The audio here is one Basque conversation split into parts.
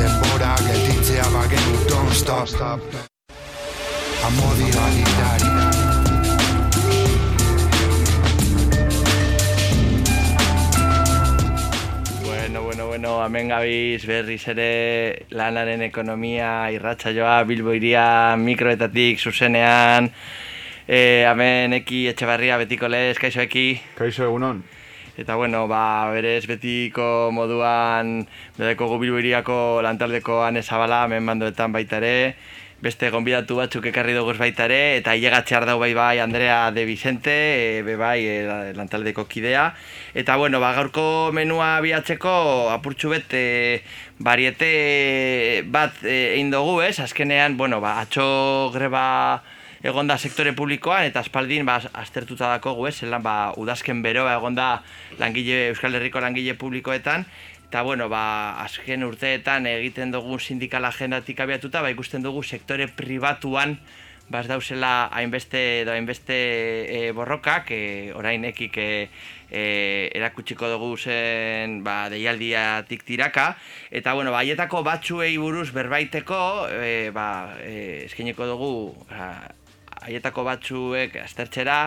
Denbora gelditzea bagen, don't stop, stop. Amodi bagitari, Bueno, bueno, bueno, hemen gabiz berriz ere lanaren ekonomia irratsaioa Bilbo iria mikroetatik zuzenean e, hemen eki etxebarria betiko lez, kaixo eki Kaixo egunon. Eta bueno, ba, berez betiko moduan bedeko gu Bilbo iriako lantaldeko ane zabala hemen bandoetan baita ere beste gonbidatu batzuk ekarri dugu baita ere, eta hilegatxear dau bai bai Andrea de Vicente, e, be bai e, lantaldeko kidea. Eta bueno, ba, gaurko menua bihatzeko apurtxu bet e, bariete bat egin dugu, ez? Azkenean, bueno, ba, atxo greba egonda sektore publikoan eta aspaldin ba, aztertuta dako gu, ez? Zelan, ba, udazken beroa egonda langile, Euskal Herriko langile publikoetan, Eta bueno, ba, azken urteetan egiten dugu sindikal agendatik abiatuta, ba, ikusten dugu sektore pribatuan baz dauzela hainbeste edo hainbeste e, borrokak, e, orain ekik e, e, erakutsiko dugu zen ba, deialdiatik tiraka. Eta bueno, ba, haietako batzuei buruz berbaiteko, e, ba, e, eskeniko dugu ba, haietako batzuek aztertxera,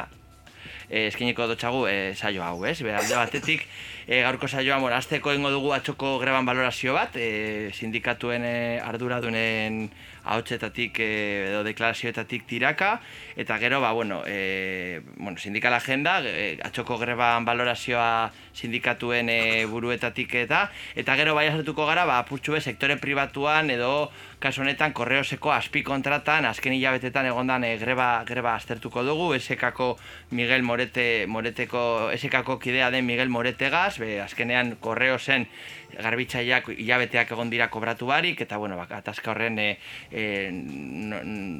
e, eskiniko dotxagu e, saio hau, ez? Be, alde batetik, e, gaurko saioa, bueno, azteko ingo dugu atxoko greban valorazio bat, e, sindikatuen e, arduradunen ahotsetatik e, edo deklarazioetatik tiraka, eta gero, ba, bueno, e, bueno sindikal agenda, e, atxoko greban valorazioa sindikatuen e, buruetatik eta, eta gero bai azertuko gara, ba, apurtxu sektore pribatuan edo kasu honetan korreoseko azpi kontratan azken hilabetetan egondan e, greba, greba aztertuko dugu, esekako Miguel Morete, Moreteko, esekako kidea den Miguel Moretegaz, be, azkenean korreosen garbitzaileak hilabeteak egon dira kobratu barik, eta bueno, bak, atazka horren e, e,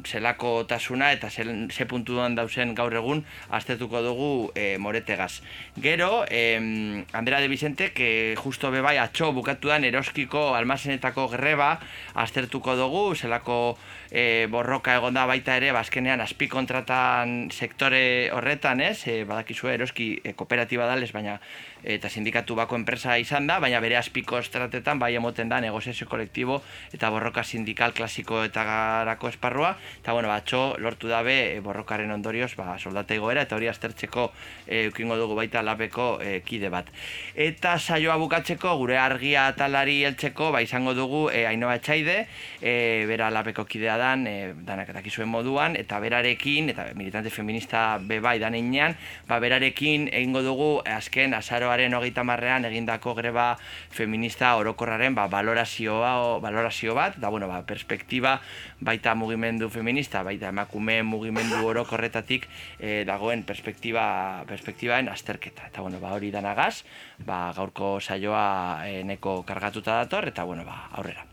zelako tasuna eta ze, ze puntuan dauzen gaur egun aztertuko dugu e, moretegaz. Gero, e, Andrea de Vicente, que justo bebai atxo bukatudan eroskiko almazenetako greba aztertuko dugu, zelako e, borroka egonda baita ere, bazkenean azpi kontratan sektore horretan, ez? E, badakizue eroski e, kooperatiba dales, baina eta sindikatu bako enpresa izan da, baina bere azpiko estratetan bai emoten da negoziazio kolektibo eta borroka sindikal klasiko eta garako esparrua, eta bueno, batxo lortu dabe e, borrokaren ondorioz ba, soldata igoera eta hori aztertzeko e, ukingo dugu baita lapeko e, kide bat. Eta saioa bukatzeko, gure argia talari heltzeko, ba, izango dugu e, Ainoa Etxaide, e, bera lapeko kidea dan, e, danak dakizuen moduan, eta berarekin, eta militante feminista bebai danean, ba, berarekin egingo dugu azken azaroaren hogeita marrean egindako greba feminista orokorraren ba, valorazioa, o, valorazio bat, da bueno, ba, perspektiba baita mugimendu feminista, baita emakume mugimendu orokorretatik e, dagoen perspektiba, perspektibaen azterketa. Eta bueno, ba, hori danagaz, ba, gaurko saioa e, neko kargatuta dator, eta bueno, ba, aurrera.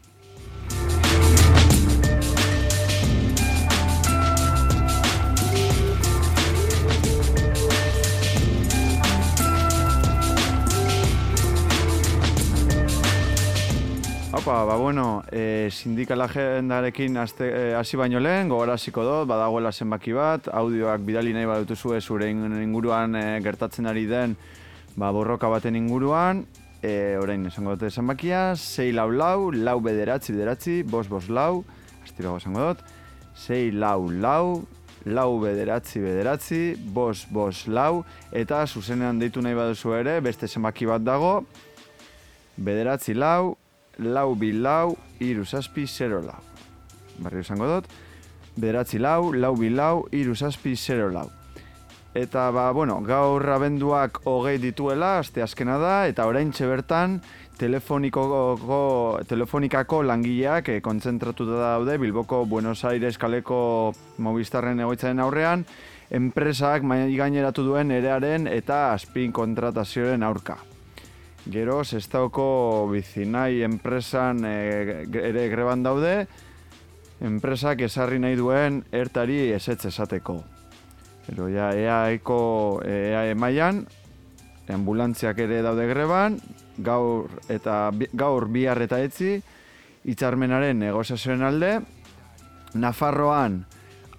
Opa, ba, bueno, e, sindikal agendarekin hasi e, hasi baino lehen, gogoraziko dut, badagoela zenbaki bat, audioak bidali nahi badutu zure inguruan e, gertatzen ari den ba, borroka baten inguruan, e, orain esango dute zenbakia, 6 lau lau, lau bederatzi bederatzi, bos bos lau, astirago esango dut, 6 lau lau, lau bederatzi bederatzi, bos bos lau, eta zuzenean deitu nahi baduzu ere, beste zenbaki bat dago, bederatzi lau, lau bi lau, iru zazpi, zero lau. Barrio esango dut, bederatzi lau, lau bi lau, iru zazpi, zero lau. Eta, ba, bueno, gaur abenduak hogei dituela, aste azkena da, eta orain bertan telefonikoko, telefonikako langileak e, kontzentratuta daude Bilboko Buenos Aires kaleko Movistarren egoitzaren aurrean, enpresak mai gaineratu duen erearen eta azpin kontratazioaren aurka. Gero, Sestaoko bizinai enpresan e, ere greban daude, enpresak esarri nahi duen ertari esetz esateko. Pero ja, EAeko EAE mailan ambulantziak ere daude greban, gaur eta gaur bihar eta etzi hitzarmenaren negoziazioen alde, Nafarroan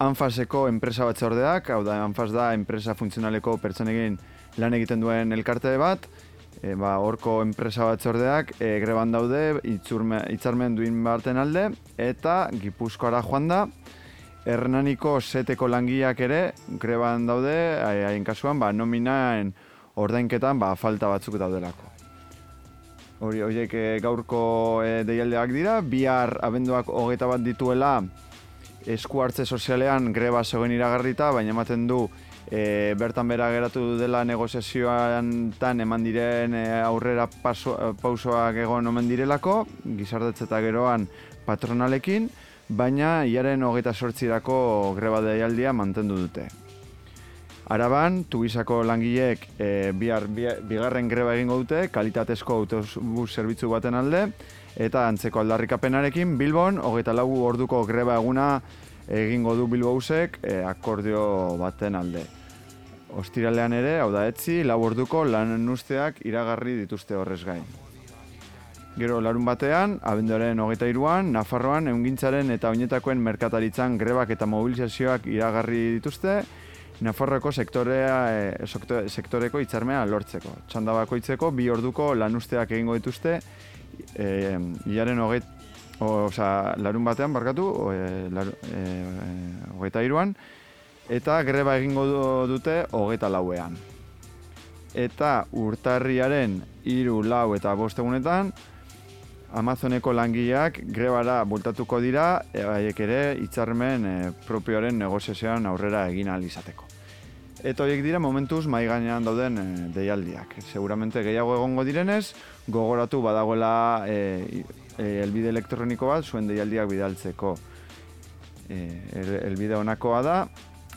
Anfaseko enpresa batzordeak, hau da Anfas da enpresa funtzionaleko pertsonekin lan egiten duen elkarte bat, e, ba, horko enpresa batzordeak e, greban daude hitzurme- hitzarmen duin baten alde, eta Gipuzkoara joan da, Hernaniko seteko langileak ere greban daude, hai- haien kasuan, ba, nominaen ordainketan ba, falta batzuk daudelako. Hori, horiek eh, gaurko eh, deialdeak dira, bihar abenduak hogeita bat dituela esku hartze sozialean greba zegoen iragarrita, baina ematen du e, bertan bera geratu dela negoziazioan tan eman diren e, aurrera paso, eh, pausoak egon omen direlako, gizartetze eta geroan patronalekin, baina iaren hogeita sortzirako greba deialdia mantendu dute. Araban, tubizako langileek e, bihar, bi- bigarren greba egingo dute, kalitatezko autobus zerbitzu baten alde, eta antzeko aldarrikapenarekin Bilbon, hogeita lau orduko greba eguna egingo du Bilbousek e, akordio baten alde. Ostiralean ere, hau da etzi, lau orduko usteak iragarri dituzte horrez gain. Gero larun batean, abenduaren hogeita iruan, Nafarroan eungintzaren eta oinetakoen merkataritzan grebak eta mobilizazioak iragarri dituzte, Nafarroako sektorea, e, sekto- sektoreko hitzarmea lortzeko. Txanda bakoitzeko bi orduko lanuzteak egingo dituzte, e, hilaren hogeit, o, osea, larun batean, barkatu, e, laru, e, e, hogeita iruan, eta greba egingo du- dute hogeita lauean. Eta urtarriaren hiru lau eta bost egunetan, Amazoneko langileak grebara bultatuko dira, e, haiek ere hitzarmen e, propioaren negoziazioan aurrera egin izateko. Eta horiek dira momentuz mai gainean dauden e, deialdiak. Seguramente gehiago egongo direnez, gogoratu badagoela e, e, elbide elektroniko bat zuen deialdiak bidaltzeko. E, el- elbide honakoa da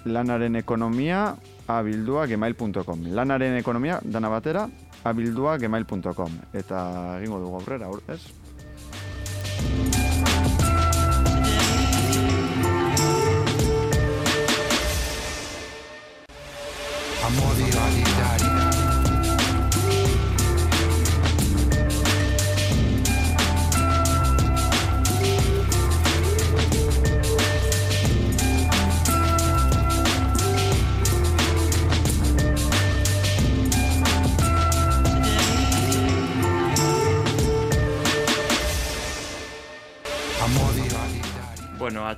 lanaren ekonomia abildua gmail.com. Lanaren ekonomia dana batera abildua gmail.com. Eta egingo dugu aurrera, aur- ez?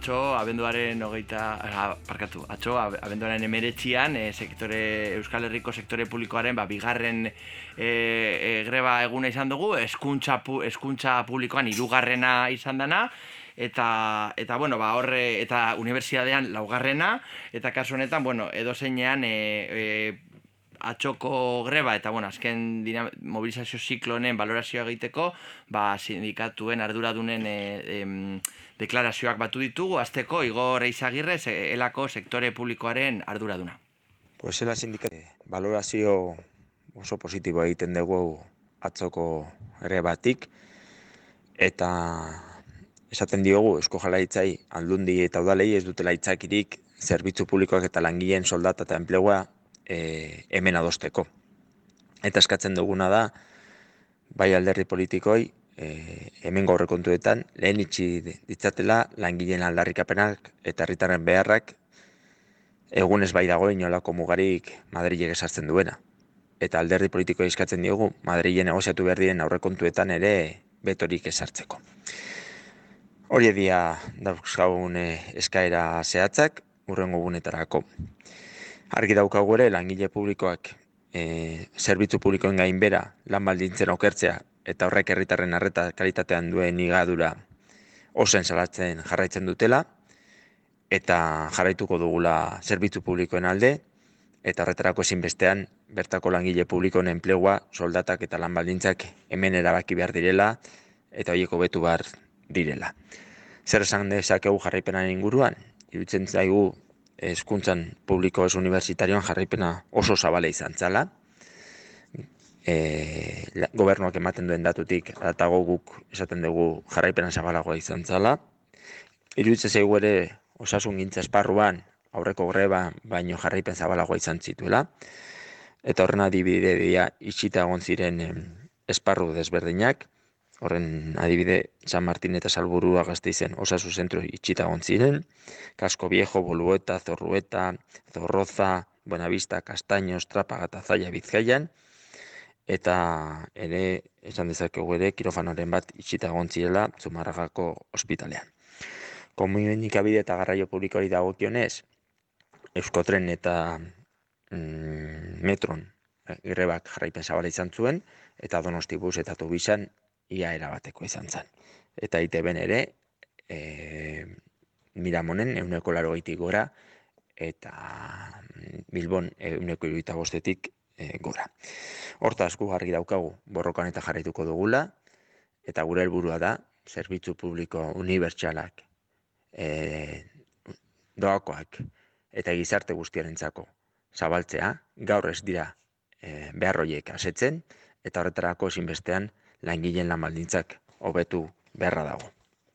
Atxo, abenduaren hogeita, ah, parkatu, atxo, ab- abenduaren emeretxian, e, sektore, Euskal Herriko sektore publikoaren, ba, bigarren e, e, greba eguna izan dugu, eskuntza, pu, eskuntza publikoan hirugarrena izan dana, eta, eta bueno, ba, horre, eta unibertsitatean laugarrena, eta kasu honetan, bueno, edo zeinean, e, e, atxoko greba eta bueno, azken dina, mobilizazio ziklo honen valorazioa egiteko, ba, sindikatuen arduradunen e, em, deklarazioak batu ditugu, azteko Igor Eizagirre, se- elako sektore publikoaren arduraduna. Pues zela sindikat valorazio oso positibo egiten dugu atzoko ere batik eta esaten diogu Eusko Jaurlaritzai aldundi eta udalei ez dutela itzakirik zerbitzu publikoak eta langileen soldata eta enplegua e, hemen adosteko. Eta eskatzen duguna da bai alderdi politikoi e, hemen aurrekontuetan lehen itxi ditzatela langileen aldarrikapenak eta herritarren beharrak egunez bai dago inolako mugarik Madrilek esartzen duena. Eta alderdi politiko eskatzen diogu Madrilen negoziatu behar diren aurrekontuetan ere betorik esartzeko. Hori dia dauzkagun eh, eskaera zehatzak urrengo gunetarako. Argi daukagu ere langile publikoak e, zerbitzu publikoen gainbera lan baldintzen okertzea eta horrek herritarren arreta kalitatean duen igadura osen salatzen jarraitzen dutela eta jarraituko dugula zerbitzu publikoen alde eta horretarako ezinbestean bertako langile publikoen enplegua, soldatak eta lan baldintzak hemen erabaki behar direla eta horiek hobetu behar direla. Zer esan dezakegu jarraipenaren inguruan? Iruditzen zaigu hezkuntzan publiko ez unibertsitarioan jarraipena oso zabala izan zala. E, gobernuak ematen duen datutik, atago guk esaten dugu jarraipena zabalagoa izan zala. iruditzen zaigu ere osasun gintza esparruan aurreko greba baino jarraipen zabalagoa izan zituela. Eta horren adibide dira itxita egon ziren esparru desberdinak, horren adibide San Martin eta Salburua gazteizen osasu zentro itxita ziren, Kasko Viejo, Bolueta, Zorrueta, Zorroza, Buenavista, Castaños, Trapaga eta Zaila Bizkaian, eta ere esan dezakegu ere kirofanoren bat itxita egon zirela Zumarragako ospitalean. Komunikabide eta garraio publikoari dagokionez, Euskotren eta mm, metron eh, grebak jarraipen zabala izan zuen, eta donostibus eta tubisan ia erabateko izan zen. Eta ITB-en ere, e, Miramonen euneko laro gora, eta mm, Bilbon euneko iruita bostetik e, gora. Hortaz, gu argi daukagu borrokan eta jarraituko dugula, eta gure helburua da, zerbitzu publiko unibertsalak, e, doakoak, eta gizarte guztiarentzako zabaltzea, gaur ez dira e, beharroiek asetzen, eta horretarako ezinbestean langileen lan baldintzak hobetu beharra dago.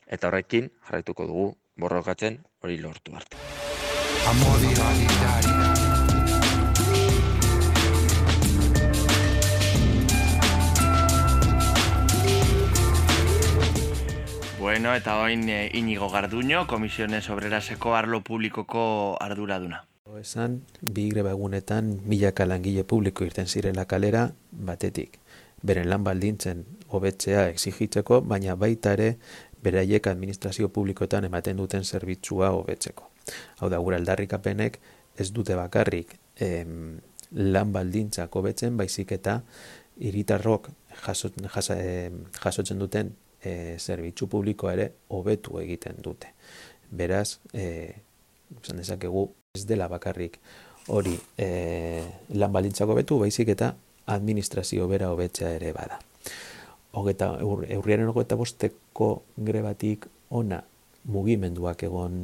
Eta horrekin jarraituko dugu borrokatzen hori lortu arte. Bueno, eta oin e, Inigo Garduño, Komisiones Obreraseko arlo publikoko arduraduna. Esan, bi greba egunetan milaka langile publiko irten zirela kalera batetik. Beren lan baldintzen hobetzea exigitzeko, baina baita ere beraiek administrazio publikoetan ematen duten zerbitzua hobetzeko. Hau da, gura aldarrikapenek ez dute bakarrik em, lan baldintzak hobetzen, baizik eta hiritarrok jasot, jasa, jasotzen duten e, zerbitzu publikoa ere hobetu egiten dute. Beraz, e, esan dezakegu ez dela bakarrik hori e, lan baldintzako hobetu, baizik eta administrazio bera hobetzea ere bada. Hogeta, eur, eurriaren hogeta bosteko grebatik ona mugimenduak egon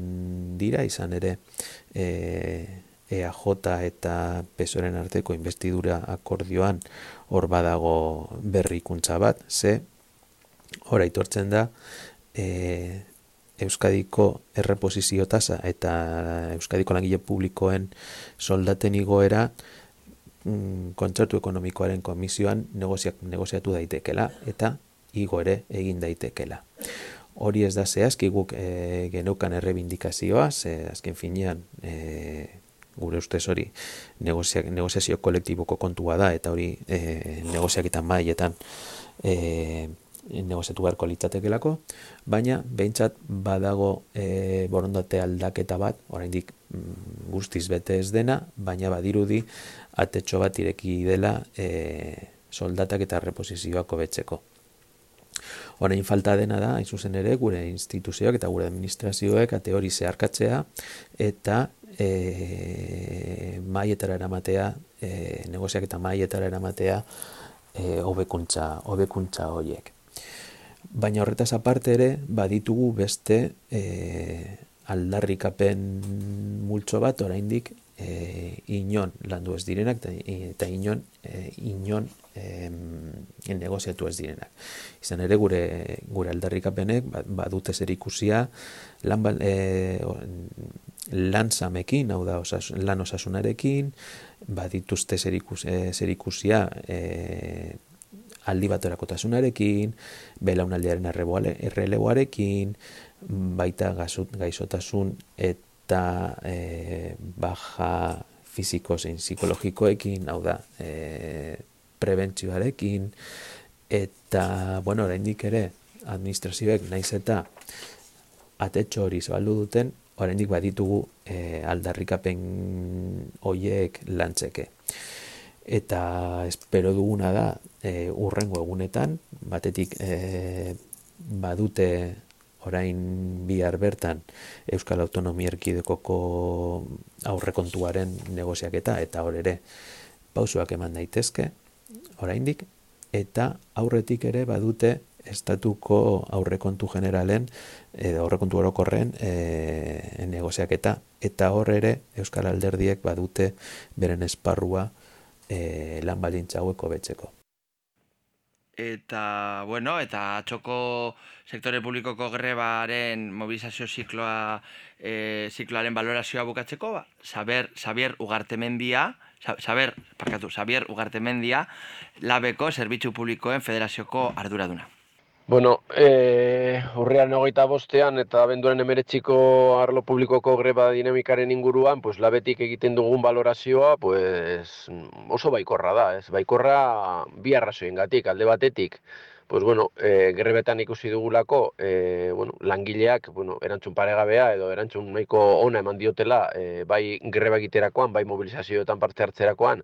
dira, izan ere e, EAJ eta PSOEren arteko investidura akordioan hor badago berrikuntza bat, ze hor aitortzen da e, Euskadiko erreposizio tasa eta Euskadiko langile publikoen soldaten igoera mm, kontzertu ekonomikoaren komisioan negoziak, negoziatu daitekela eta igo ere egin daitekela. Hori ez da zehazki guk e, geneukan errebindikazioa, ze azken finean e, gure ustez hori negoziak, negoziazio kolektiboko kontua da eta hori e, negoziak eta maietan e, negoziatu beharko litzatekelako, baina behintzat badago e, borondate aldaketa bat, oraindik mm, guztiz bete ez dena, baina badirudi atetxo bat ireki dela e, soldatak eta reposizioak hobetzeko. Orain falta dena da, hain zuzen ere, gure instituzioak eta gure administrazioek ate hori zeharkatzea eta e, maietara eramatea, e, negoziak eta maietara eramatea, e, hobekuntza, hobekuntza horiek. Baina horretaz aparte ere, baditugu beste e, aldarrikapen multzo bat oraindik e, inon landu ez direnak eta inon, e, inon e, negoziatu ez direnak. Izan ere gure, gure aldarrikapenek badute zer ikusia lan, e, lan zamekin, hau da osas, lan osasunarekin, badituzte zer, ikus, e, zer ikusia e, aldi baterakotasunarekin, belaunaldiaren erreleboarekin, baita gazut, gaizotasun eta e, baja fiziko zein psikologikoekin, hau da, e, prebentzioarekin, eta, bueno, oraindik ere, administrazioek naiz eta atetxo hori zabaldu duten, oraindik baditugu e, aldarrikapen hoiek lantzeke. Eta espero duguna da e, urrengo egunetan, batetik e, badute orain bihar bertan Euskal Autonomia Erkidekoko aurrekontuaren negoziaketa eta hor ere pausuak eman daitezke oraindik eta aurretik ere badute estatuko aurrekontu generalen edo aurrekontu orokorren e, negoziaketa eta hor ere Euskal Alderdiek badute beren esparrua e, lan baldintza hauek hobetzeko. Eta, bueno, eta atxoko sektore publikoko grebaren mobilizazio zikloa, e, zikloaren valorazioa bukatzeko, ba, Saber, Xavier Ugartemendia, Sa- Saber, parkatu, Xavier Ugartemendia, labeko zerbitzu publikoen federazioko arduraduna. Bueno, e, urrean hogeita bostean eta abenduaren emeretxiko arlo publikoko greba dinamikaren inguruan, pues, labetik egiten dugun valorazioa, pues, oso baikorra da, ez? Baikorra bi arrazoiengatik, alde batetik, pues, bueno, e, grebetan ikusi dugulako, e, bueno, langileak, bueno, erantzun paregabea edo erantzun nahiko ona eman diotela, e, bai greba egiterakoan, bai mobilizazioetan parte hartzerakoan,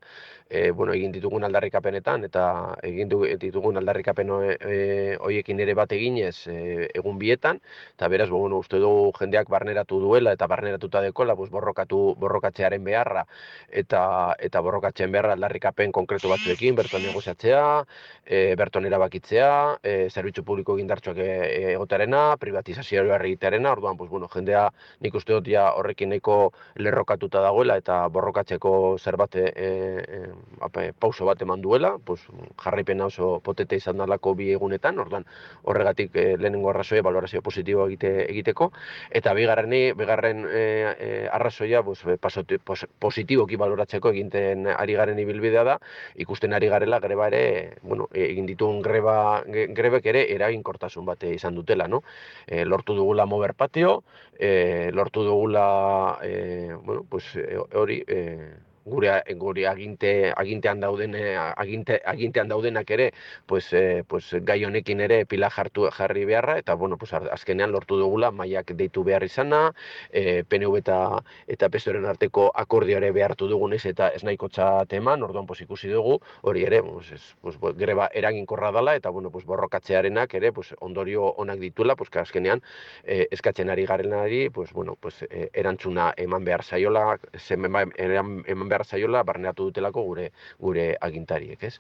e, bueno, egin ditugun aldarrikapenetan eta egin ditugun aldarrikapen hoe- e, hoiekin ere bat eginez e, egun bietan. Eta beraz bueno, uste dugu jendeak barneratu duela eta barneratuta dekola pues, borrokatu borrokatzearen beharra eta eta borrokatzen beharra aldarrikapen konkretu batzuekin berton negoziatzea, e, berton erabakitzea, e, zerbitzu publiko indartsuak e, egotearena, privatizazioa egitearena, orduan pues, bueno, jendea nik uste dut ja horrekin nahiko lerrokatuta dagoela eta borrokatzeko zerbait e, e, ape, pauso bat eman duela, pues, jarraipena oso potete izan dalako bi egunetan, orduan horregatik e, lehenengo arrazoia valorazio positibo egite, egiteko, eta bigarreni, bigarren e, e, arrazoia pues, e, pasoti- pos, positiboki baloratzeko egiten ari garen ibilbidea da, ikusten ari garela greba ere, bueno, e, egin dituen greba, grebek ere eraginkortasun bat izan dutela, no? E, lortu dugula mover patio, e, lortu dugula, e, bueno, pues, hori, e, gure, gure aginte, agintean dauden eh, aginte, agintean daudenak ere pues, eh, pues gai honekin ere pila jartu jarri beharra eta bueno pues azkenean lortu dugula mailak deitu behar izana eh, PNV eta eta PSOEren arteko akordio ere behartu dugunez eta ez nahikotzat eman orduan pues ikusi dugu hori ere pues, ez, pues, greba eraginkorra dela eta bueno pues borrokatzearenak ere pues ondorio onak dituela pues azkenean eh, eskatzen ari garenari pues bueno pues eh, erantzuna eman behar zaiola ze eman, eman eman behar zaiola barneratu dutelako gure gure agintariek, ez?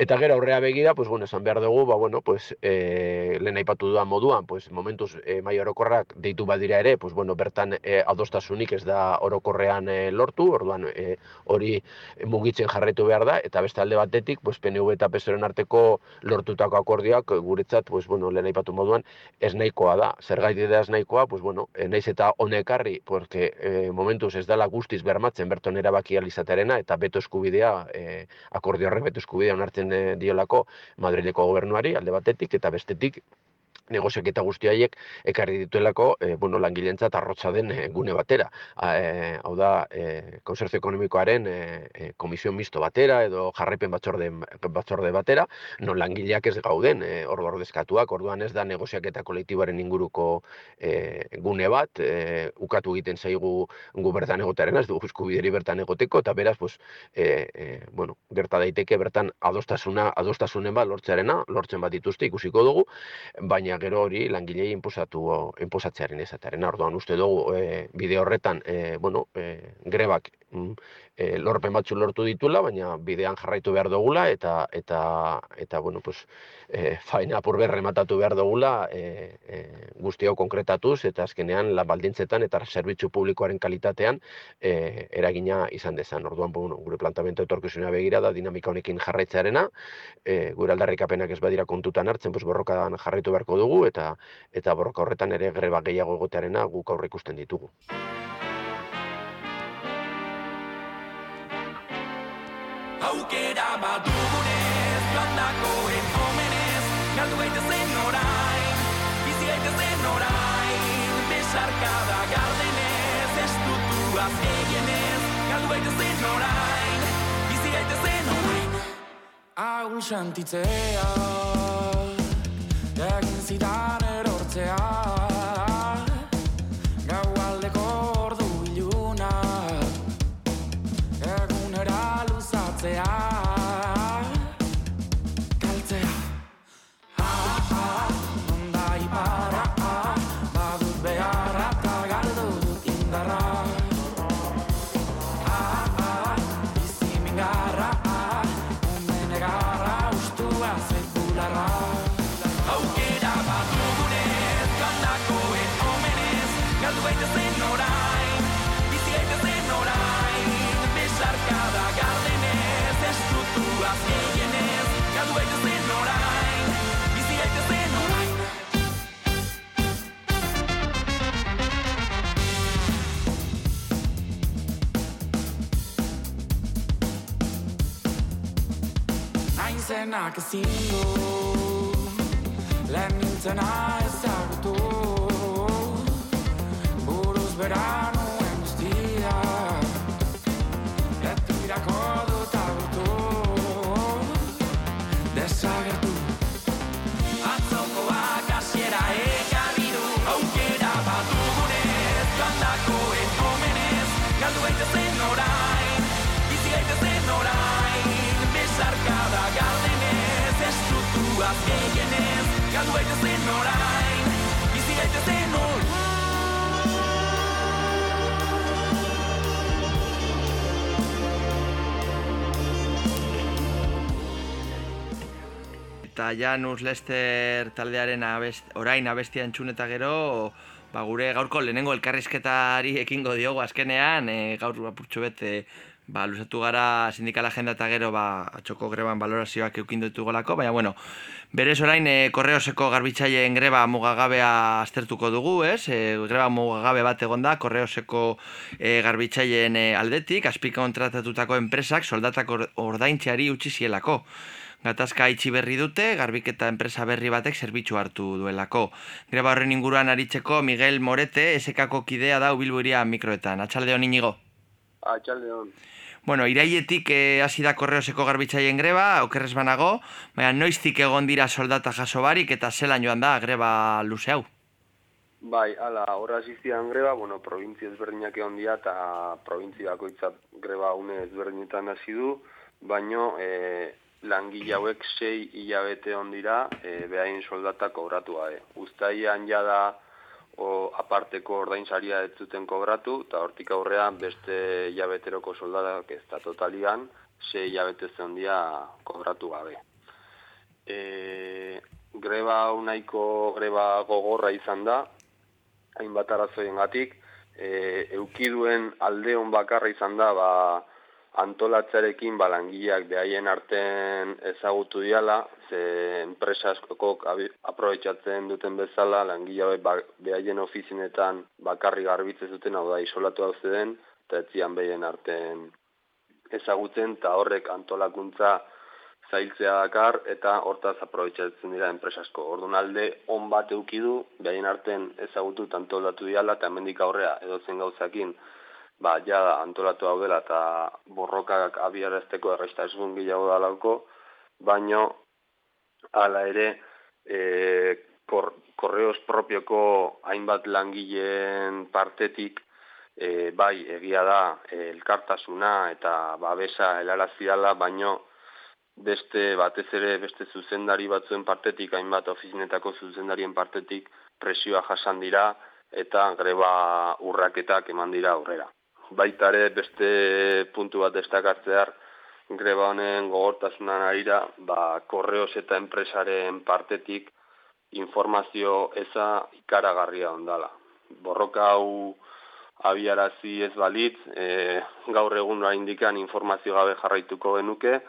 Eta gero aurrea begira, pues bueno, esan behar dugu, ba bueno, pues eh, lehen aipatu dudan moduan, pues momentuz eh, mai orokorrak deitu badira ere, pues bueno, bertan eh, adostasunik ez da orokorrean eh, lortu, orduan eh, hori mugitzen jarraitu behar da eta beste alde batetik, pues PNV eta PSOEren arteko lortutako akordioak guretzat, pues bueno, lehen aipatu moduan ez nahikoa da. Zergatik da ez nahikoa, pues bueno, eh, naiz eta honekarri, porque eh, momentuz ez dela guztiz bermatzen berton erabaki ahal izatearena eta beto eskubidea, eh, akordio horrek beto eskubidea onartzen eh, diolako Madrileko gobernuari alde batetik eta bestetik negoziaketa guzti haiek ekarri dituelako e, bueno, langileentzat arrotza den e, gune batera. A, e, hau da, e, konzertzio ekonomikoaren e, komisio misto batera edo jarraipen batzorde, batzorde batera, non langileak ez gauden, e, hor ordezkatuak, orduan ez da negoziaketa kolektiboaren inguruko e, gune bat, e, ukatu egiten zaigu gu bertan egotearena, ez dugu eskubideri bertan egoteko, eta beraz, pues, e, e, bueno, gerta daiteke bertan adostasuna, adostasunen bat lortzearena, lortzen bat dituzte ikusiko dugu, baina gero hori langilei inposatu inposatzearen ezatearen. Orduan uste dugu e, bide horretan e, bueno, e, grebak e, lorpen batzu lortu ditula, baina bidean jarraitu behar dugula eta eta eta bueno, pues e, faena apur behar rematatu behar dugula e, e, guzti hau konkretatuz eta azkenean lan baldintzetan eta zerbitzu publikoaren kalitatean e, eragina izan dezan. Orduan bueno, gure plantamento etorkizunea begira da dinamika honekin jarraitzearena, e, gure aldarrikapenak ez badira kontutan hartzen, pues borrokan jarraitu beharko dugu eta eta borroka horretan ere greba gehiago egotearena guk aurre ikusten ditugu. Ahul sentitzea, egin zidan zenak ezin du Gehienez Galdu gaitezen orain Bizi gaitezen orain Eta Janus Lester taldearen abest, orain abestia entzun eta gero, ba, gure gaurko lehenengo elkarrizketari ekingo diogu azkenean, e, gaur apurtxo bete, ba, luzatu gara sindikal agenda eta gero ba, atxoko greban valorazioak eukin ditugolako, baina bueno, berez orain e, korreoseko garbitzaileen greba mugagabea aztertuko dugu, ez? E, greba mugagabe bat egon da, korreoseko e, garbitzaileen e, aldetik, azpika kontratatutako enpresak soldatak or- ordaintzeari utzi zielako. Gatazka itxi berri dute, garbiketa enpresa berri batek zerbitzu hartu duelako. Greba horren inguruan aritzeko Miguel Morete, esekako kidea da ubilburia mikroetan. Atxalde hon inigo. Atxalde hon. Bueno, irailetik eh, hasi da korreoseko garbitzaien greba, okerrez banago, baina noiztik egon dira soldata jaso barik eta zelan joan da greba luze hau. Bai, ala, horra zizian greba, bueno, provintzi ezberdinak egon dira eta provintzi bakoitza greba une ezberdinetan hasi du, baino e, langile hauek sei hilabete on dira e, behain soldata kobratu gabe. Uztaian jada o, aparteko ordainsaria ez zuten kobratu, eta hortik aurrean beste hilabeteroko soldatak ez da totalian, hilabete zeon dira kobratu gabe. E, greba hau nahiko greba gogorra izan da, hainbat arrazoiengatik, e, eukiduen aldeon bakarra izan da, ba, antolatzarekin ba, langileak behaien arten ezagutu diala, ze enpresa askokok abi- aprobetxatzen duten bezala, langile hauek ba, behaien ofizinetan bakarri garbitzen zuten, hau da, isolatu hau zeden, eta etzian behien arten ezagutzen, eta horrek antolakuntza zailtzea dakar, eta hortaz aprobetxatzen dira enpresasko. Orduan alde on bat euki du, behaien arten ezagutu antolatu diala, eta hemendik aurrea edozen gauzakin, ba, ja antolatu hau dela eta borrokak abiarazteko errestasun gehiago dalauko, baino hala ere e, kor, korreos propioko hainbat langileen partetik e, bai egia da elkartasuna eta babesa helarazi dela, baino beste batez ere beste zuzendari batzuen partetik, hainbat ofizinetako zuzendarien partetik presioa jasan dira eta greba urraketak eman dira aurrera. Baita ere beste puntu bat destakartzear greba honen gogortasunan arira, ba, korreos eta enpresaren partetik informazio eza ikaragarria ondala. Borroka hau abiarazi ez balitz, e, gaur egun indikan informazio gabe jarraituko genuke,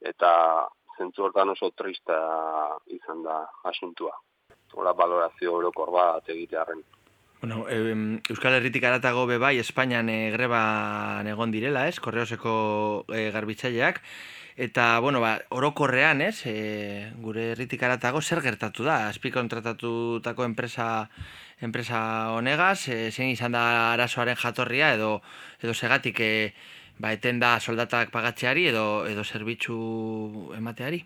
eta zentzu hortan oso trista izan da asuntua. Hola valorazio orokor bat egitearren. Bueno, em, Euskal Herritik aratago be bai Espainian e, greban egon direla, ez? Korreoseko e, garbitzaileak eta bueno, ba, orokorrean, ez? E, gure herritik aratago zer gertatu da? Azpi kontratatutako enpresa enpresa honegaz, e, zein izan da arazoaren jatorria edo edo segatik e, ba, eten da soldatak pagatzeari edo edo zerbitzu emateari?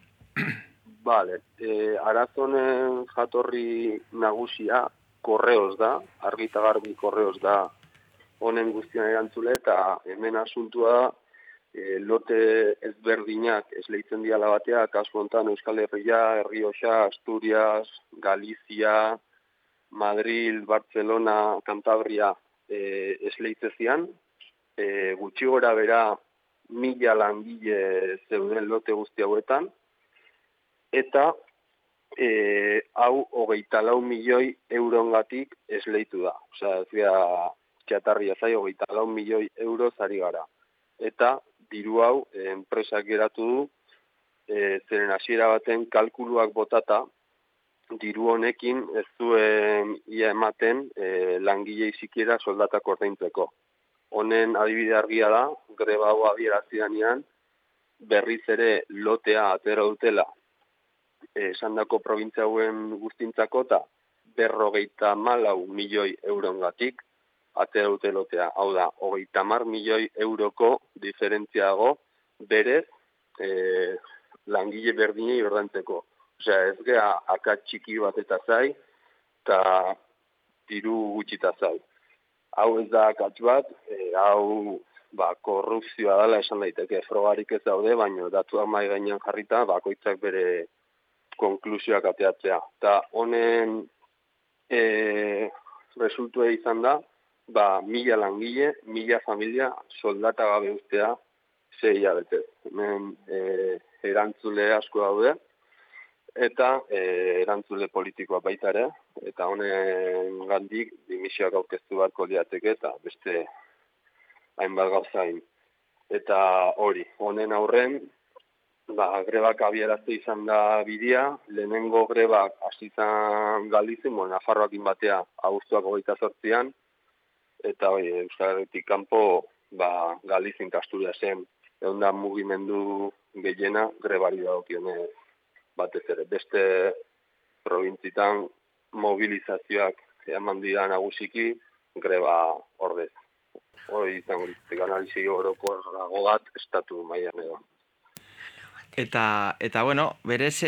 Vale, e, arazonen jatorri nagusia korreos da, argi eta garbi korreos da honen guztian erantzule eta hemen asuntua e, lote ezberdinak esleitzen diala batea, kasu hontan Euskal Herria, Herrioxa, Asturias, Galizia, Madrid, Barcelona, Cantabria e, esleitzezian, e, gutxi gora bera mila langile zeuden lote guzti hauetan, eta e, hau hogeita lau milioi eurongatik esleitu da. Osea, ez dira txatarria zai hogeita lau milioi euro zari gara. Eta diru hau e, enpresak geratu du, e, zeren hasiera baten kalkuluak botata, diru honekin ez zuen ia ematen e, langilei sikiera soldatak ordaintzeko. Honen adibide argia da, greba hau abierazi danean, berriz ere lotea atera dutela esan dako provintzia hauen guztintzako eta berrogeita malau milioi eurongatik atera dute lotea. Hau da, hogeita mar milioi euroko diferentziago berez e, langile berdinei ordantzeko. Osea, ez gea akat txiki bat eta zai, eta diru gutxita zai. Hau ez da akats bat, e, hau ba, korrupzioa dela esan daiteke, frogarik ez daude, baina datuak mai gainean jarrita, bakoitzak bere konklusioak ateatzea. Eta honen e, resultua izan da, ba, mila langile, mila familia soldata gabe ustea zei abete. Hemen e, erantzule asko daude, eta e, erantzule politikoa baita ere, eta honen gandik dimisioak aurkeztu barko liateke, eta beste hainbat gauzain. Eta hori, honen aurren, ba, grebak abierazte izan da bidea, lehenengo grebak asizan galdizin, bueno, Nafarroak inbatea augustuak hogeita sortzian, eta hori, Euskal kanpo ba, galdizin kastura zen, egon da mugimendu gehiena grebari dagokione batez ere. Beste provintzitan mobilizazioak eman dira nagusiki greba ordez hori izango litzateke analizi oroko bat estatu mailan edo. Eta, eta bueno, berez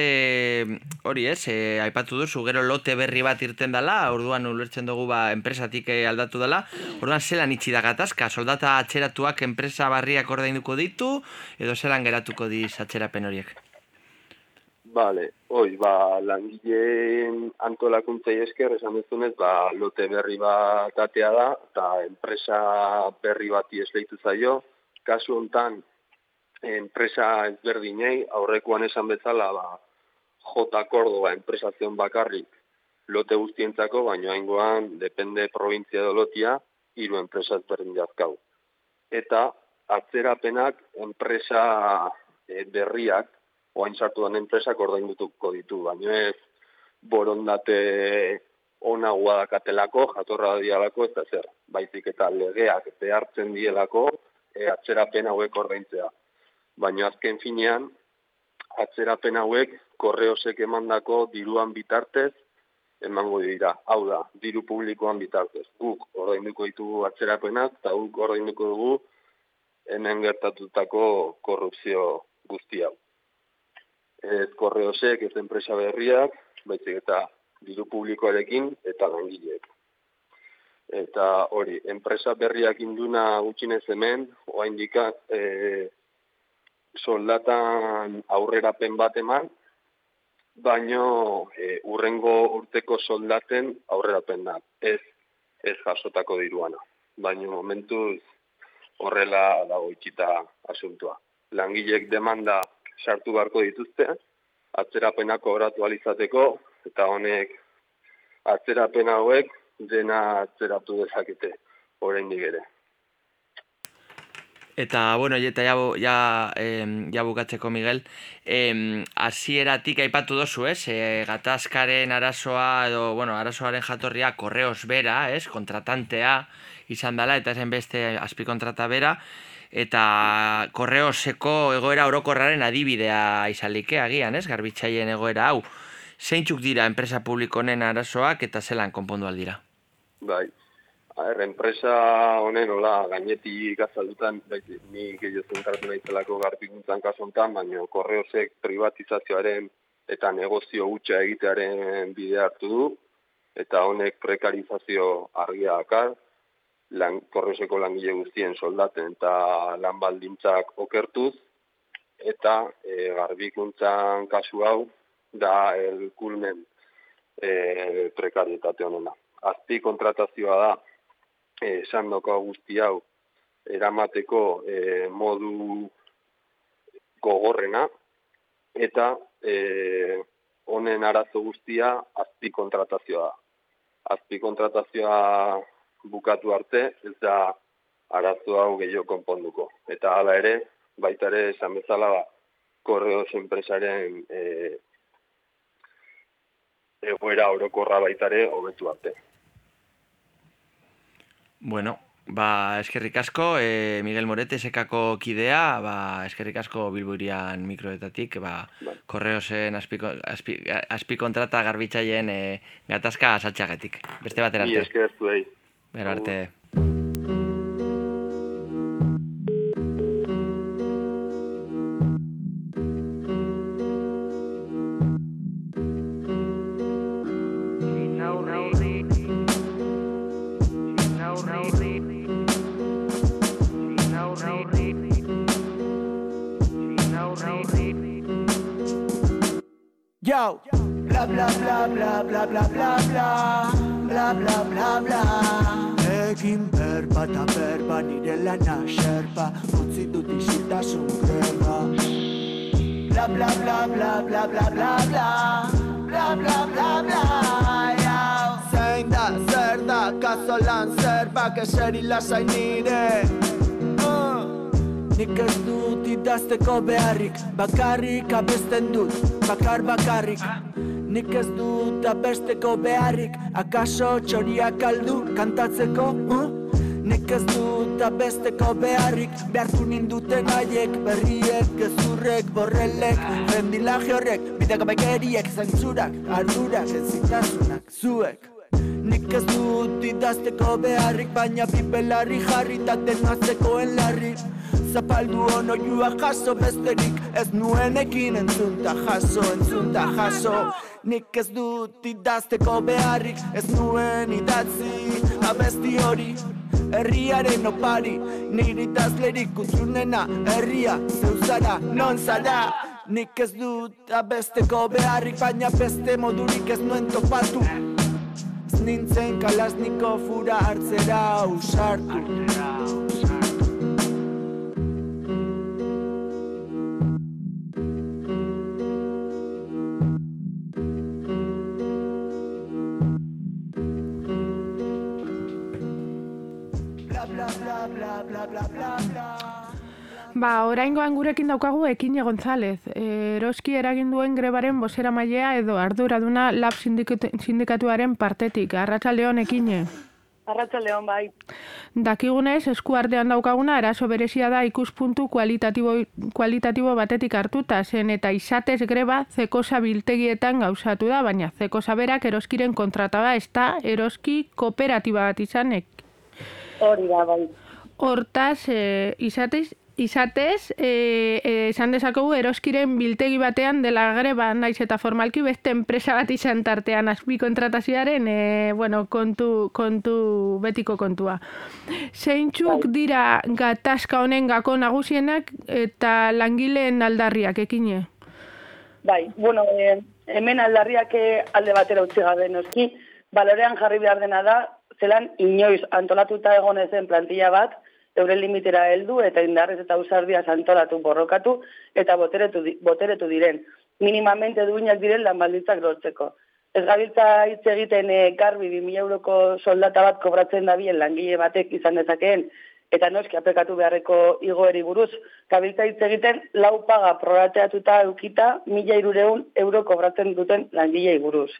hori ez, e, aipatu duzu, gero lote berri bat irten dela, orduan ulertzen dugu ba, enpresatik eh, aldatu dela, orduan zelan itxi da gatazka, soldata atxeratuak enpresa barriak ordainduko ditu, edo zelan geratuko diz atxerapen horiek? Bale, oi, ba, langileen antolakuntzei esker, esan duzunez, ba, lote berri bat atea da, eta enpresa berri bati esleitu zaio. Kasu hontan, enpresa ezberdinei, aurrekoan esan bezala, ba, J. Córdoba enpresazion bakarrik lote guztientzako, baina haingoan, depende provintzia edo lotia, hiru enpresa ezberdin jazkau. Eta, atzerapenak enpresa eh, berriak, oain sartu den enpresak ordaindutuko ditu, baina ez borondate ona guadakatelako, jatorra dialako, ez da zer, baizik eta legeak behartzen dielako, e, atzerapen hauek ordaintzea. Baina azken finean, atzerapen hauek korreosek emandako diruan bitartez, emango dira. Hau da, diru publikoan bitartez. Guk ordainduko ditugu atzerapenak, eta guk ordainduko dugu hemen gertatutako korrupzio guzti hau ez korreosek, ez enpresa berriak, baizik eta diru publikoarekin eta langileek. Eta hori, enpresa berriak induna gutxinez hemen, oa indika, e, soldatan aurrerapen bat eman, baino e, urrengo urteko soldaten aurrerapen da, ez, ez jasotako diruana. Baino momentuz horrela dago itxita asuntua. Langilek demanda sartu beharko dituzte, atzerapenako oratu alizateko, eta honek atzerapen hauek dena atzeratu dezakete, orain ere. Eta, bueno, eta ja, ja, em, ja bukatzeko, Miguel, em, azieratik aipatu dozu, ez? E, gatazkaren arazoa, edo, bueno, arazoaren jatorria, korreos bera, ez? Kontratantea izan dela, eta zen beste azpikontrata bera eta korreoseko egoera orokorraren adibidea izalike agian, ez? Garbitzaien egoera hau. Zeintzuk dira enpresa publiko honen arazoak eta zelan konpondu aldira? Bai, er, enpresa honen hola gainetik azaldutan, bai, ni gehiago zentratu nahi zelako garbikuntzan kasontan, baina korreosek privatizazioaren eta negozio hutsa egitearen bide hartu du, eta honek prekarizazio argia akar, lan, korrezeko langile guztien soldaten eta lan baldintzak okertuz, eta e, garbikuntzan kasu hau da el kulmen e, prekarietate honena. Azpi kontratazioa da esan doko guzti hau eramateko e, modu gogorrena eta e, honen arazo guztia azpi kontratazioa. Azpi kontratazioa bukatu arte, ez da arazo hau gehiago konponduko. Eta hala ere, baita ere, esan bezala, ba, korreoz enpresaren e, egoera orokorra baita ere, hobetu arte. Bueno, Ba, eskerrik asko, e, Miguel Morete sekako kidea, ba, eskerrik asko bilburian mikroetatik, ba, korreosen azpi, azpi, azpi kontrata garbitzaien e, gatazka asatxagetik. Beste batera Mi arte. esker zuei. Bero arte. Da, kazolan zerbak eseri lasai nire uh. Nik ez dut idazteko beharrik Bakarrik abesten dut, bakar bakarrik Nik ez dut abesteko beharrik Akaso txoriak aldu kantatzeko uh? Nik ez dut abesteko beharrik Behartu ninduten haiek Berriek, gezurrek, borrelek Rendilage horrek, bidegabekeriek Zentzurak, ardurak, ezintasunak, zuek Nik ez dut idazteko beharrik Baina pipelarri jarri eta denazekoen larri. Zapaldu onoiua jaso besterik Ez nuenekin entzunta jaso, entzunta jaso. Nik ez dut idazteko beharrik Ez nuen idatzi abesti hori. Herriaren opari Nire idazlerik utzunena Herria zeuzara non zara? Nik ez dut abesteko beharrik Baina beste modurik ez nuen topatu nintzen kalasniko fura hartzera usartu Ba, oraingoan gurekin daukagu Ekine González. Eroski eragin duen grebaren bosera mailea edo arduraduna lab sindikatu- sindikatuaren partetik. Arratsaldeon Ekine. Arratsaldeon bai. Dakigunez, eskuartean daukaguna eraso berezia da ikuspuntu kualitatibo, kualitatibo batetik hartuta zen eta izatez greba zekosa biltegietan gauzatu da, baina zekosa berak eroskiren kontrata da, ez da eroski kooperatiba bat izanek. Hori da bai. Hortaz, e, izatez, izatez, e, e, esan dezakegu eroskiren biltegi batean dela greba naiz eta formalki beste enpresa bat izan tartean azpi kontratazioaren e, bueno, kontu, kontu betiko kontua. Zeintzuk dira gatazka honen gako nagusienak eta langileen aldarriak ekine? Bai, bueno, eh, hemen aldarriak eh, alde batera utzi gabe noski, balorean jarri behar dena da, zelan inoiz antolatuta egon ezen plantilla bat, euren limitera heldu eta indarrez eta usardiaz antolatu borrokatu eta boteretu, boteretu diren. Minimamente duinak diren lan baldintzak lortzeko. Ez gabiltza hitz egiten e, garbi 2000 euroko soldata bat kobratzen dabien langile batek izan dezakeen eta noski apekatu beharreko igoeri buruz. Gabiltza hitz egiten lau paga prorateatuta eukita mila irureun euro kobratzen duten langilei buruz.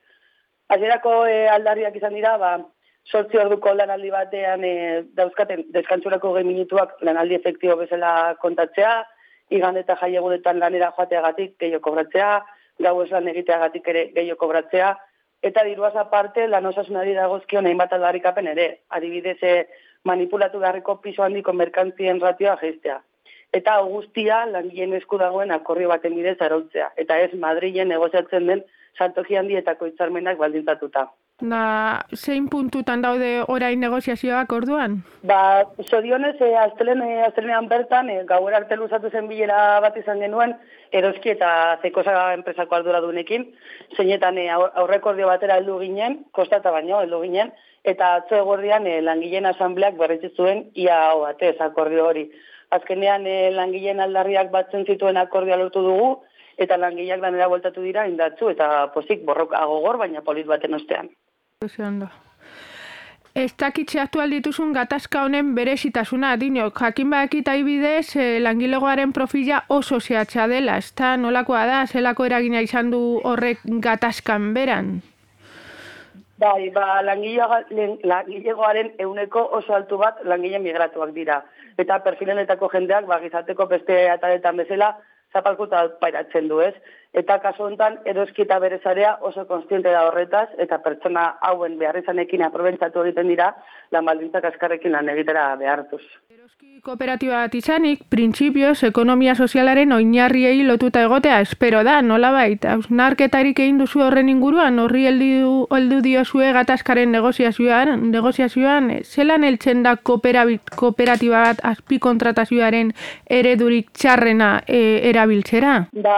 Hasierako e, aldarriak izan dira, ba, sortzi orduko lanaldi batean e, dauzkaten deskantsurako gehi minutuak lanaldi efektibo bezala kontatzea, igande eta jaiegunetan lanera joateagatik gehiago kobratzea, gau lan egiteagatik ere gehiago kobratzea, eta diruaz aparte lan osasunari dagozkion hainbat aldarrikapen ere, adibidez e, manipulatu beharreko piso handiko merkantzien ratioa geistea. Eta guztia langileen esku dagoen akordio baten bidez arautzea, eta ez Madrilen negoziatzen den saltoki handietako hitzarmenak baldintzatuta. Da, zein puntutan daude orain negoziazioak orduan? Ba, zorionez, e, astelen, e, astelenean bertan, e, gauer arte luzatu zen bilera bat izan genuen, eroski eta zekosa enpresako arduradunekin, zeinetan e, aur- aurrekordio batera heldu ginen, kostata baino heldu ginen, eta atzo egordian e, langileen asambleak berretsi zuen ia hau batez akordio hori. Azkenean e, langileen aldarriak batzen zituen akordioa lortu dugu, eta langileak lanera bueltatu dira indatzu, eta pozik borrok agogor, baina polit baten ostean. Ondo. Ez dakitze aktual dituzun gatazka honen berezitasuna, dino, jakin badakit aibidez, eh, langilegoaren profila oso zehatza dela, ez da nolakoa da, zelako eragina izan du horrek gatazkan beran? Bai, ba, langilegoaren euneko oso altu bat langile migratuak dira. Eta perfilenetako jendeak, ba, gizateko beste ataletan bezala, zapalkuta pairatzen du, ez? Eta kasu honetan, eroski eta bere zarea oso konstiente da horretaz, eta pertsona hauen beharrizanekin aprobentzatu egiten dira, lan baldintzak askarrekin lan egitera behartuz. Kooperatiba bat izanik, printzipioz, ekonomia sozialaren oinarriei lotuta egotea espero da, nolabait. Hausnarketarik egin duzu horren inguruan, horri heldu, heldu diozue gatazkaren negoziazioan, negoziazioan, zelan heltzen da kooperatiba bat azpi kontratazioaren eredurik txarrena e, erabiltzera? Ba,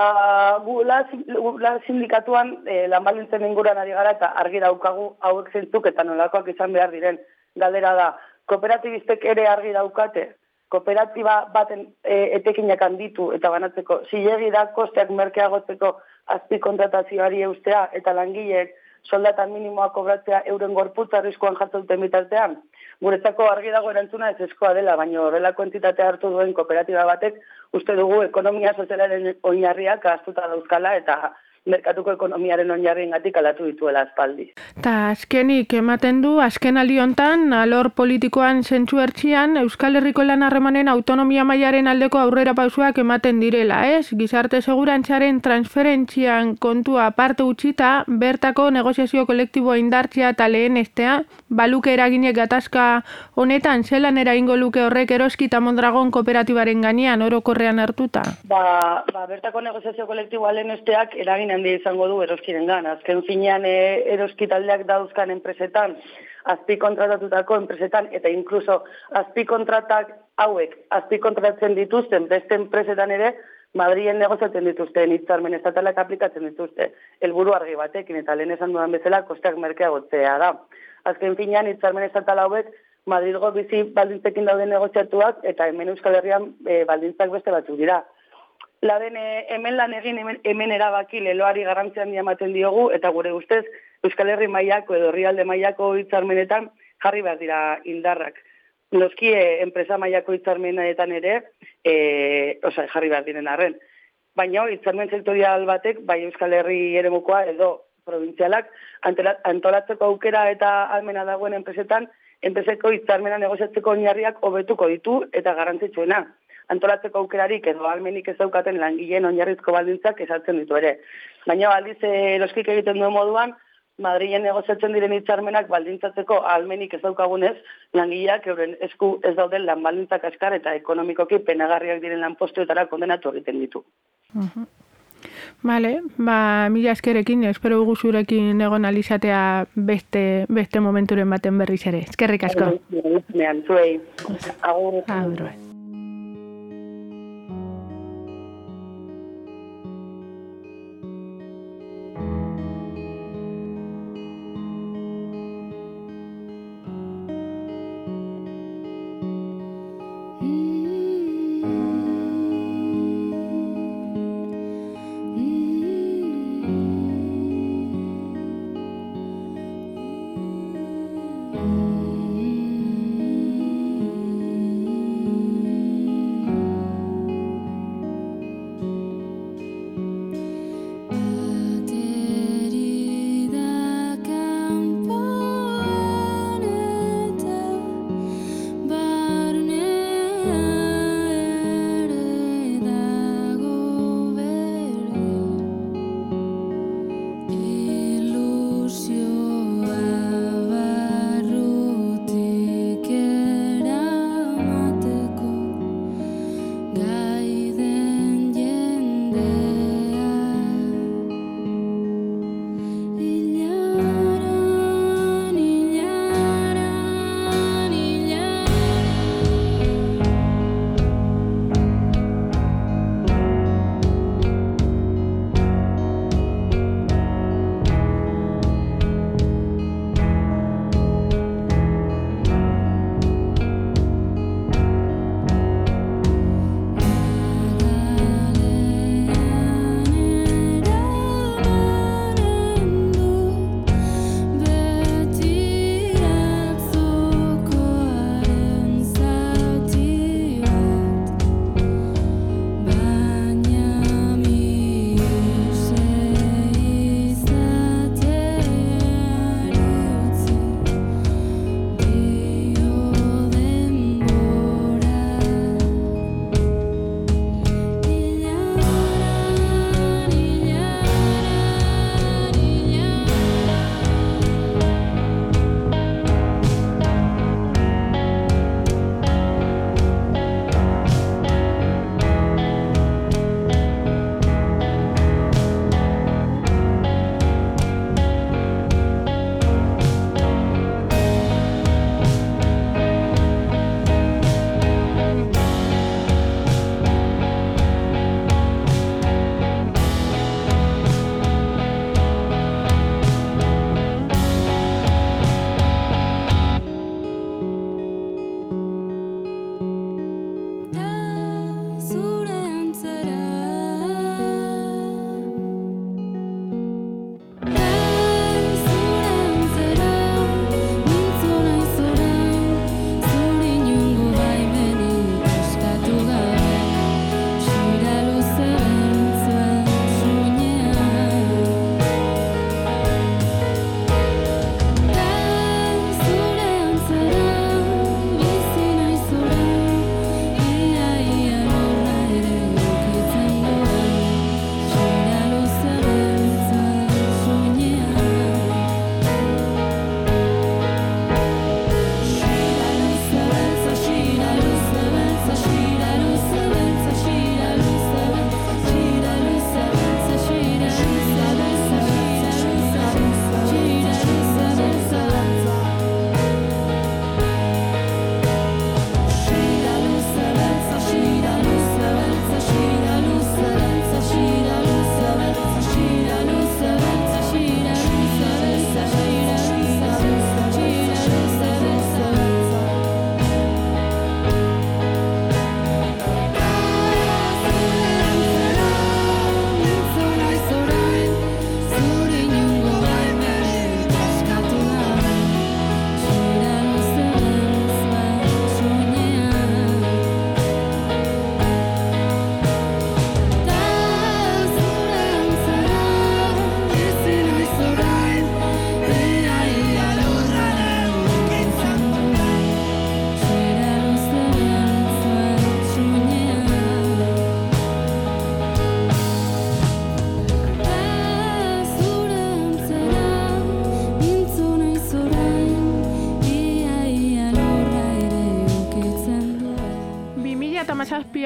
gu la, gu la sindikatuan e, lan baldintzen inguruan ari gara eta argi daukagu hauek zentzuk eta nolakoak izan behar diren. Galdera da, kooperatibistek ere argi daukate, kooperatiba baten e, etekinak handitu eta banatzeko, zilegi da kosteak merkeagotzeko azpi kontratazioari eustea eta langileek soldata minimoa kobratzea euren gorputza arriskuan jartzen bitartean. Guretzako argi dago erantzuna ez eskoa dela, baina horrelako entitatea hartu duen kooperatiba batek uste dugu ekonomia sozialaren oinarriak astuta dauzkala eta merkatuko ekonomiaren oinarriengatik alatu dituela aspaldi. Ta azkenik ematen du, azken hontan, alor politikoan zentsu ertzian, Euskal Herriko lan harremanen autonomia mailaren aldeko aurrera pausuak ematen direla, ez? Gizarte segurantzaren transferentzian kontua parte utxita, bertako negoziazio kolektiboa indartzia eta lehen estea, baluke eraginek gatazka honetan, zelan eraingo luke horrek eroski eta mondragon kooperatibaren gainean orokorrean hartuta? Ba, ba, bertako negoziazio kolektiboa lehen esteak eragin handia izango du eroskiren gan. Azken finean e, eroski taldeak dauzkan enpresetan, azpi kontratatutako enpresetan, eta inkluso azpi kontratak hauek, azpi kontratatzen dituzten beste enpresetan ere, Madrien negoziatzen dituzten hitzarmen estatalak aplikatzen dituzte helburu argi batekin eta lehen esan dudan bezala kosteak merkeagotzea da. Azken finean hitzarmen estatal hauek Madrilgo bizi baldintzekin dauden negoziatuak eta hemen Euskal Herrian e, baldintzak beste batzuk dira. Laben e, hemen lan egin hemen, hemen erabaki leloari garrantzia handia ematen diogu eta gure ustez Euskal Herri mailako edo herrialde mailako hitzarmenetan jarri behar dira indarrak. Noski e, enpresa mailako hitzarmenetan ere, e, osa, jarri behar diren arren. Baina hitzarmen sektorial batek, bai Euskal Herri eremukoa edo provintzialak, antolatzeko aukera eta almena dagoen enpresetan, enpreseko hitzarmena negoziatzeko oinarriak hobetuko ditu eta garrantzitsuena. Antolatzeko aukerarik edo almenik ez daukaten langileen oinarrizko baldintzak ezartzen ditu ere. Baina aldiz eh, eroskik egiten duen moduan, Madrilen negoziatzen diren hitzarmenak baldintzatzeko almenik ez daukagunez, langileak euren esku ez dauden lan baldintzak askar eta ekonomikoki penagarriak diren lanpostuetara kondenatu egiten ditu. Vale, ba, mila eskerekin, espero dugu zurekin egon alizatea beste, beste momenturen baten berriz ere. Eskerrik asko. Zuei. Agur. Agur.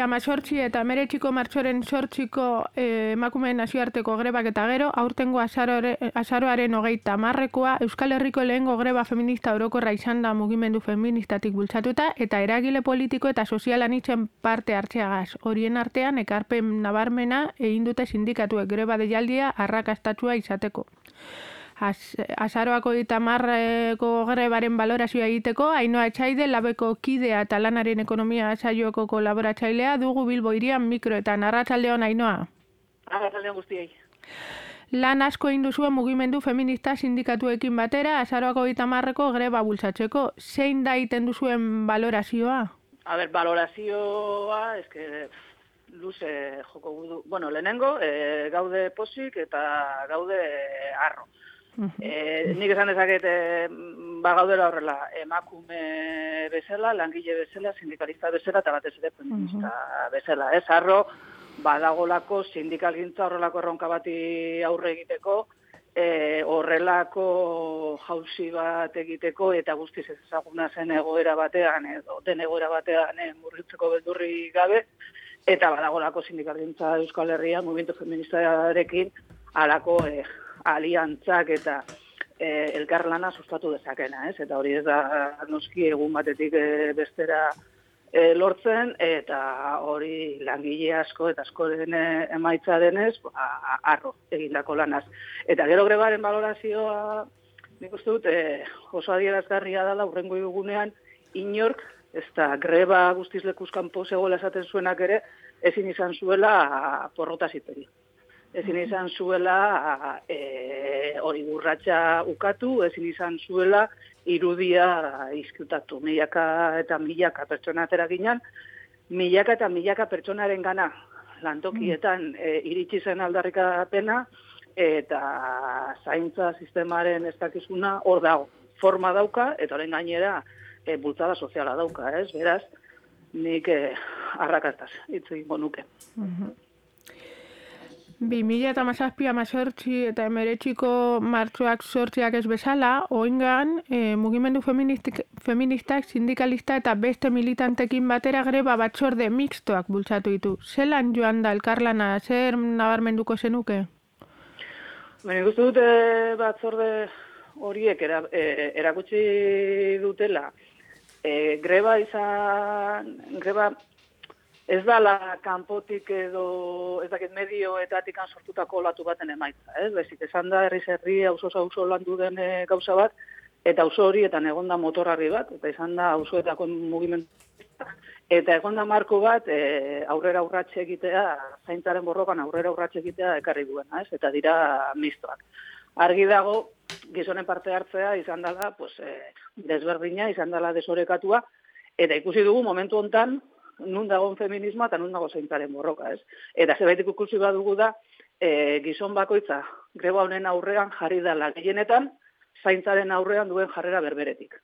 Amazortzi eta emeretxiko martxoren sortxiko eh, emakumeen nazioarteko grebak eta gero, aurtengo azaroaren hogeita marrekoa Euskal Herriko lehengo greba feminista orokorra izan da mugimendu feministatik bultzatuta eta eragile politiko eta sozialan itzen parte hartzeagaz. Horien artean, ekarpen nabarmena egin dute sindikatuek greba deialdia arrakastatua izateko. Az, azaroako eta marreko grebaren balorazioa egiteko, Ainoa Etxaide, labeko kidea eta lanaren ekonomia saioeko kolaboratzailea dugu Bilbo irian mikro eta narratxaldeon Ainoa. Arratsaldeon guztiei. Lan asko egin duzuen mugimendu feminista sindikatuekin batera, azaroako eta marreko greba bultzatzeko. Zein da iten duzuen balorazioa? A ber, valorazioa, eske luze joko gudu. Bueno, lehenengo, e, gaude posik eta gaude e, arro. E, nik esan dezaket, e, ba gaudela horrela, emakume bezala, langile bezala, sindikalista bezala, eta batez ere feminista bezala. Ez, arro, badagolako sindikalgintza horrelako erronka bati aurre egiteko, e, horrelako jauzi bat egiteko eta guztiz ez ezaguna zen egoera batean edo den egoera batean e, murritzeko beldurri gabe eta badagolako sindikalgintza Euskal Herria movimiento feministarekin alako e, aliantzak eta e, elkarlana sustatu dezakena, ez? Eta hori ez da noski egun batetik e, bestera e, lortzen eta hori langile asko eta askoren e, emaitza denez, ba, arro egindako lanaz. Eta gero grebaren valorazioa nik uste dut e, oso adierazgarria dela urrengo egunean inork ez da greba guztiz lekuzkan posegoela esaten zuenak ere ezin izan zuela porrota ziteri ezin izan zuela e, hori burratxa ukatu, ezin izan zuela irudia izkutatu. Milaka eta milaka pertsona atera ginen, milaka eta milaka pertsonaren gana lantokietan e, iritsi zen aldarrikapena eta zaintza sistemaren ez dakizuna hor dago. Forma dauka eta horren gainera e, bultzada soziala dauka, ez? Beraz, nik e, arrakastaz, hitz egingo nuke. Bi mila eta mazazpi amazortzi eta emeretxiko martxoak sortziak ez bezala, oingan e, mugimendu feministik, feministak, sindikalista eta beste militantekin batera greba batzorde mixtoak bultzatu ditu. Zelan joan da elkarlana, zer nabarmenduko zenuke? Baina ikustu dute batzorde horiek era, e, erakutsi dutela. E, greba izan, greba ez dala kanpotik edo ez dakit medioetatik sortutako olatu baten emaitza, ez? Bezik, esan da herri herri auzo auzo landu den e, gauza bat eta auzo horietan egonda motorarri bat eta izan da auzoetako mugimendu eta egonda marko bat e, aurrera urratxe egitea zaintzaren borrokan aurrera urratxe egitea ekarri duena, ez? Eta dira mistoak. Argi dago gizonen parte hartzea izan dela, pues, e, desberdina, izan dela desorekatua, eta ikusi dugu momentu hontan nun dagoen feminismoa eta nun dago zeintzaren borroka, ez? Eta zerbait ikusi badugu da, e, gizon bakoitza greba honen aurrean jarri dela gehienetan, zaintzaren aurrean duen jarrera berberetik.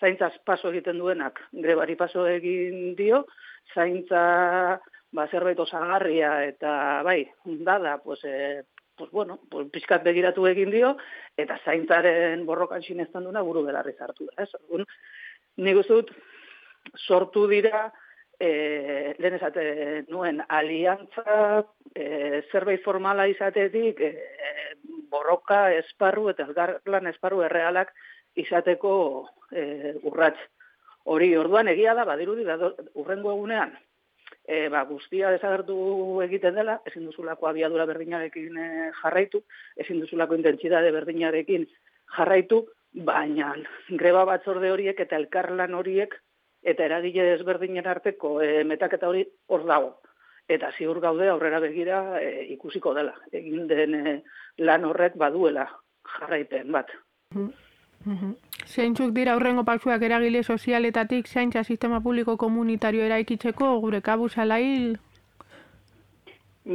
Zaintzaz paso egiten duenak grebari paso egin dio, zaintza ba, zerbait osagarria eta bai, dada, pues, e, pues bueno, pues, pizkat begiratu egin dio, eta zaintzaren borrokan sinestan duna buru belarri zartu da. Ez? Nik uste dut, sortu dira, e, lehen esate nuen aliantza e, zerbait formala izatetik e, borroka esparru eta elgarlan esparru errealak izateko e, urrats. Hori orduan egia da, badirudi, urrengo egunean, e, ba, guztia desagertu egiten dela, ezin duzulako abiadura berdinarekin e, jarraitu, ezin duzulako intentsitate berdinarekin jarraitu, baina greba batzorde horiek eta elkarlan horiek eta eragile desberdinen arteko e, metaketa hori hor dago. Eta ziur gaude aurrera begira e, ikusiko dela. Egin den e, lan horrek baduela jarraipen bat. Zeintzuk dira aurrengo pausuak eragile sozialetatik zaintza sistema publiko komunitario eraikitzeko gure kabu salail?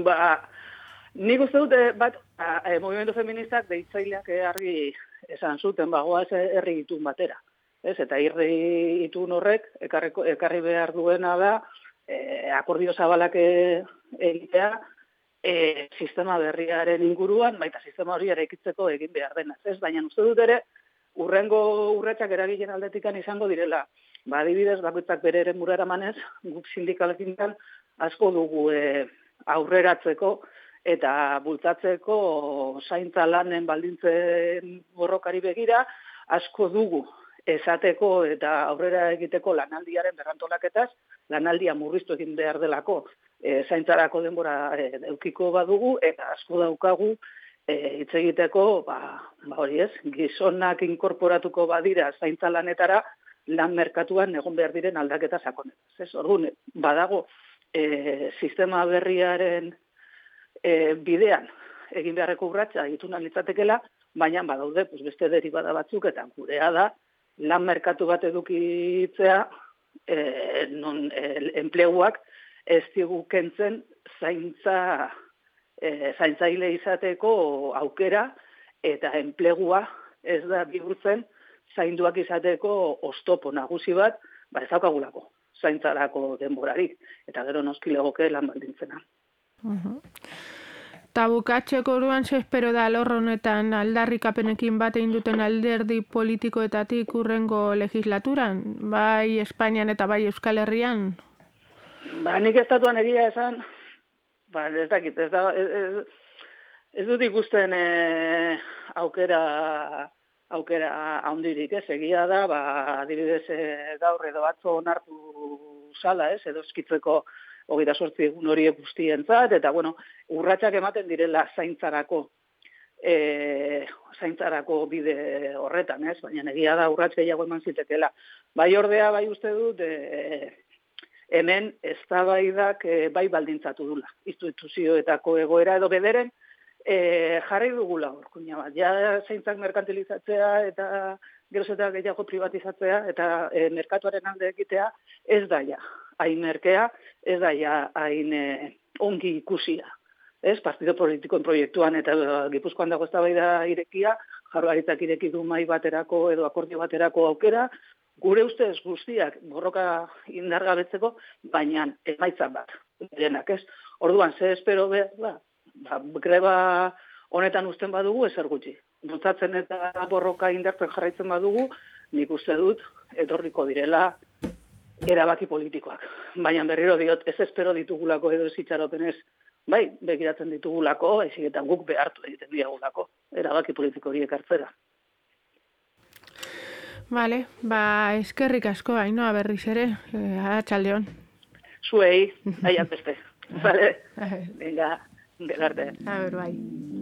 Ba, nik uste dute bat, a, e, movimentu feministak deitzaileak argi esan zuten, bagoaz herri itun batera ez? Eta irri itun horrek ekarriko, ekarri behar duena da e, akordio zabalak e, egitea e, sistema berriaren inguruan, baita sistema hori eraikitzeko egin behar dena. Ez baina uste dut ere urrengo urratsak eragilen aldetikan izango direla Ba, adibidez, bakoitzak bere ere eramanez, guk sindikalekin asko dugu e, aurreratzeko eta bultatzeko zaintza lanen baldintzen borrokari begira, asko dugu esateko eta aurrera egiteko lanaldiaren berrantolaketaz, lanaldia murriztu egin behar delako e, zaintzarako denbora e, eukiko badugu, eta asko daukagu e, hitz egiteko, ba, ba hori ez, gizonak inkorporatuko badira zaintza lanetara, lan merkatuan egon behar diren aldaketa sakonetaz. Ez, orduan, badago e, sistema berriaren e, bidean egin beharreko urratsa egituna litzatekela, baina badaude pues beste derivada batzuk eta gurea da lan merkatu bat edukitzea e, non e, enpleguak ez digu kentzen zaintza e, zaintzaile izateko aukera eta enplegua ez da bihurtzen zainduak izateko ostopo nagusi bat, ba ez daukagulako zaintzarako denborarik eta gero noski legoke lan baldintzena. Uh Ta bukatzeko orduan ze espero da lorro honetan aldarrikapenekin bat egin duten alderdi politikoetatik urrengo legislaturan, bai Espainian eta bai Euskal Herrian? Ba, nik estatuan egia esan, ba, ez dakit, ez, da, ez, ez, ez dut ikusten e, aukera aukera handirik, ez, egia da, ba, adibidez e, gaur edo atzo onartu sala, ez, edo eskitzeko hogeita sortzi egun hori guztientzat, eta bueno, urratsak ematen direla zaintzarako e, zaintzarako bide horretan, ez? Baina egia da urrats gehiago eman zitekela. Bai ordea, bai uste dut, e, hemen eztabaidak e, bai baldintzatu dula. Instituzioetako egoera edo bederen, e, jarri dugula orkuina bat. Ja zaintzak merkantilizatzea eta geroz eta gehiago privatizatzea eta e, merkatuaren alde egitea ez da ja hain merkea, ez da ja hain eh, ongi ikusia. Ez, partido politikoen proiektuan eta gipuzkoan dago ez da irekia, jarroaritzak ireki du mai baterako edo akordio baterako aukera, gure ustez guztiak borroka indargabetzeko, baina emaitzan bat, denak ez. Orduan, ze espero behar, ba, ba, greba honetan usten badugu, ezer gutxi. Dutatzen eta borroka indartzen jarraitzen badugu, nik uste dut, etorriko direla erabaki politikoak. Baina berriro diot, ez espero ditugulako edo ez itxaropenez, bai, begiratzen ditugulako, ezik eta guk behartu egiten diagulako, erabaki politiko horiek hartzera. Vale, ba, eskerrik asko, hainoa berriz ere, eh, atxaldeon. Zuei, aiat beste. Vale, venga, gelarte. A ver, bai.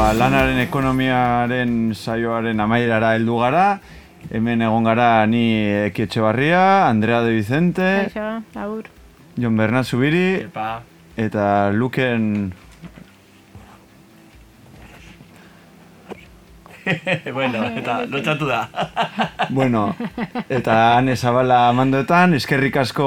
Lanaren ekonomiaren saioaren amaierara heldu gara. Hemen egon gara ni Ekietxe Barria, Andrea de Vicente, Aur. Jon Bernat Zubiri, eta Luken... bueno, eta lotxatu da. bueno, eta Ane Zabala mandoetan, eskerrik asko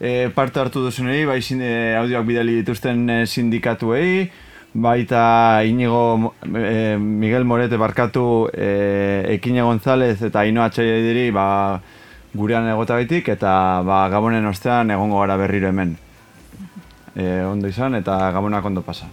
eh, parte hartu duzunei, bai eh, audioak bidali dituzten eh, sindikatuei, baita Inigo e, Miguel Morete barkatu e, Ekine González eta Aino Atxaila ba, gurean egota baitik eta ba, gabonen ostean egongo gara berriro hemen. E, ondo izan eta gabonak ondo pasa.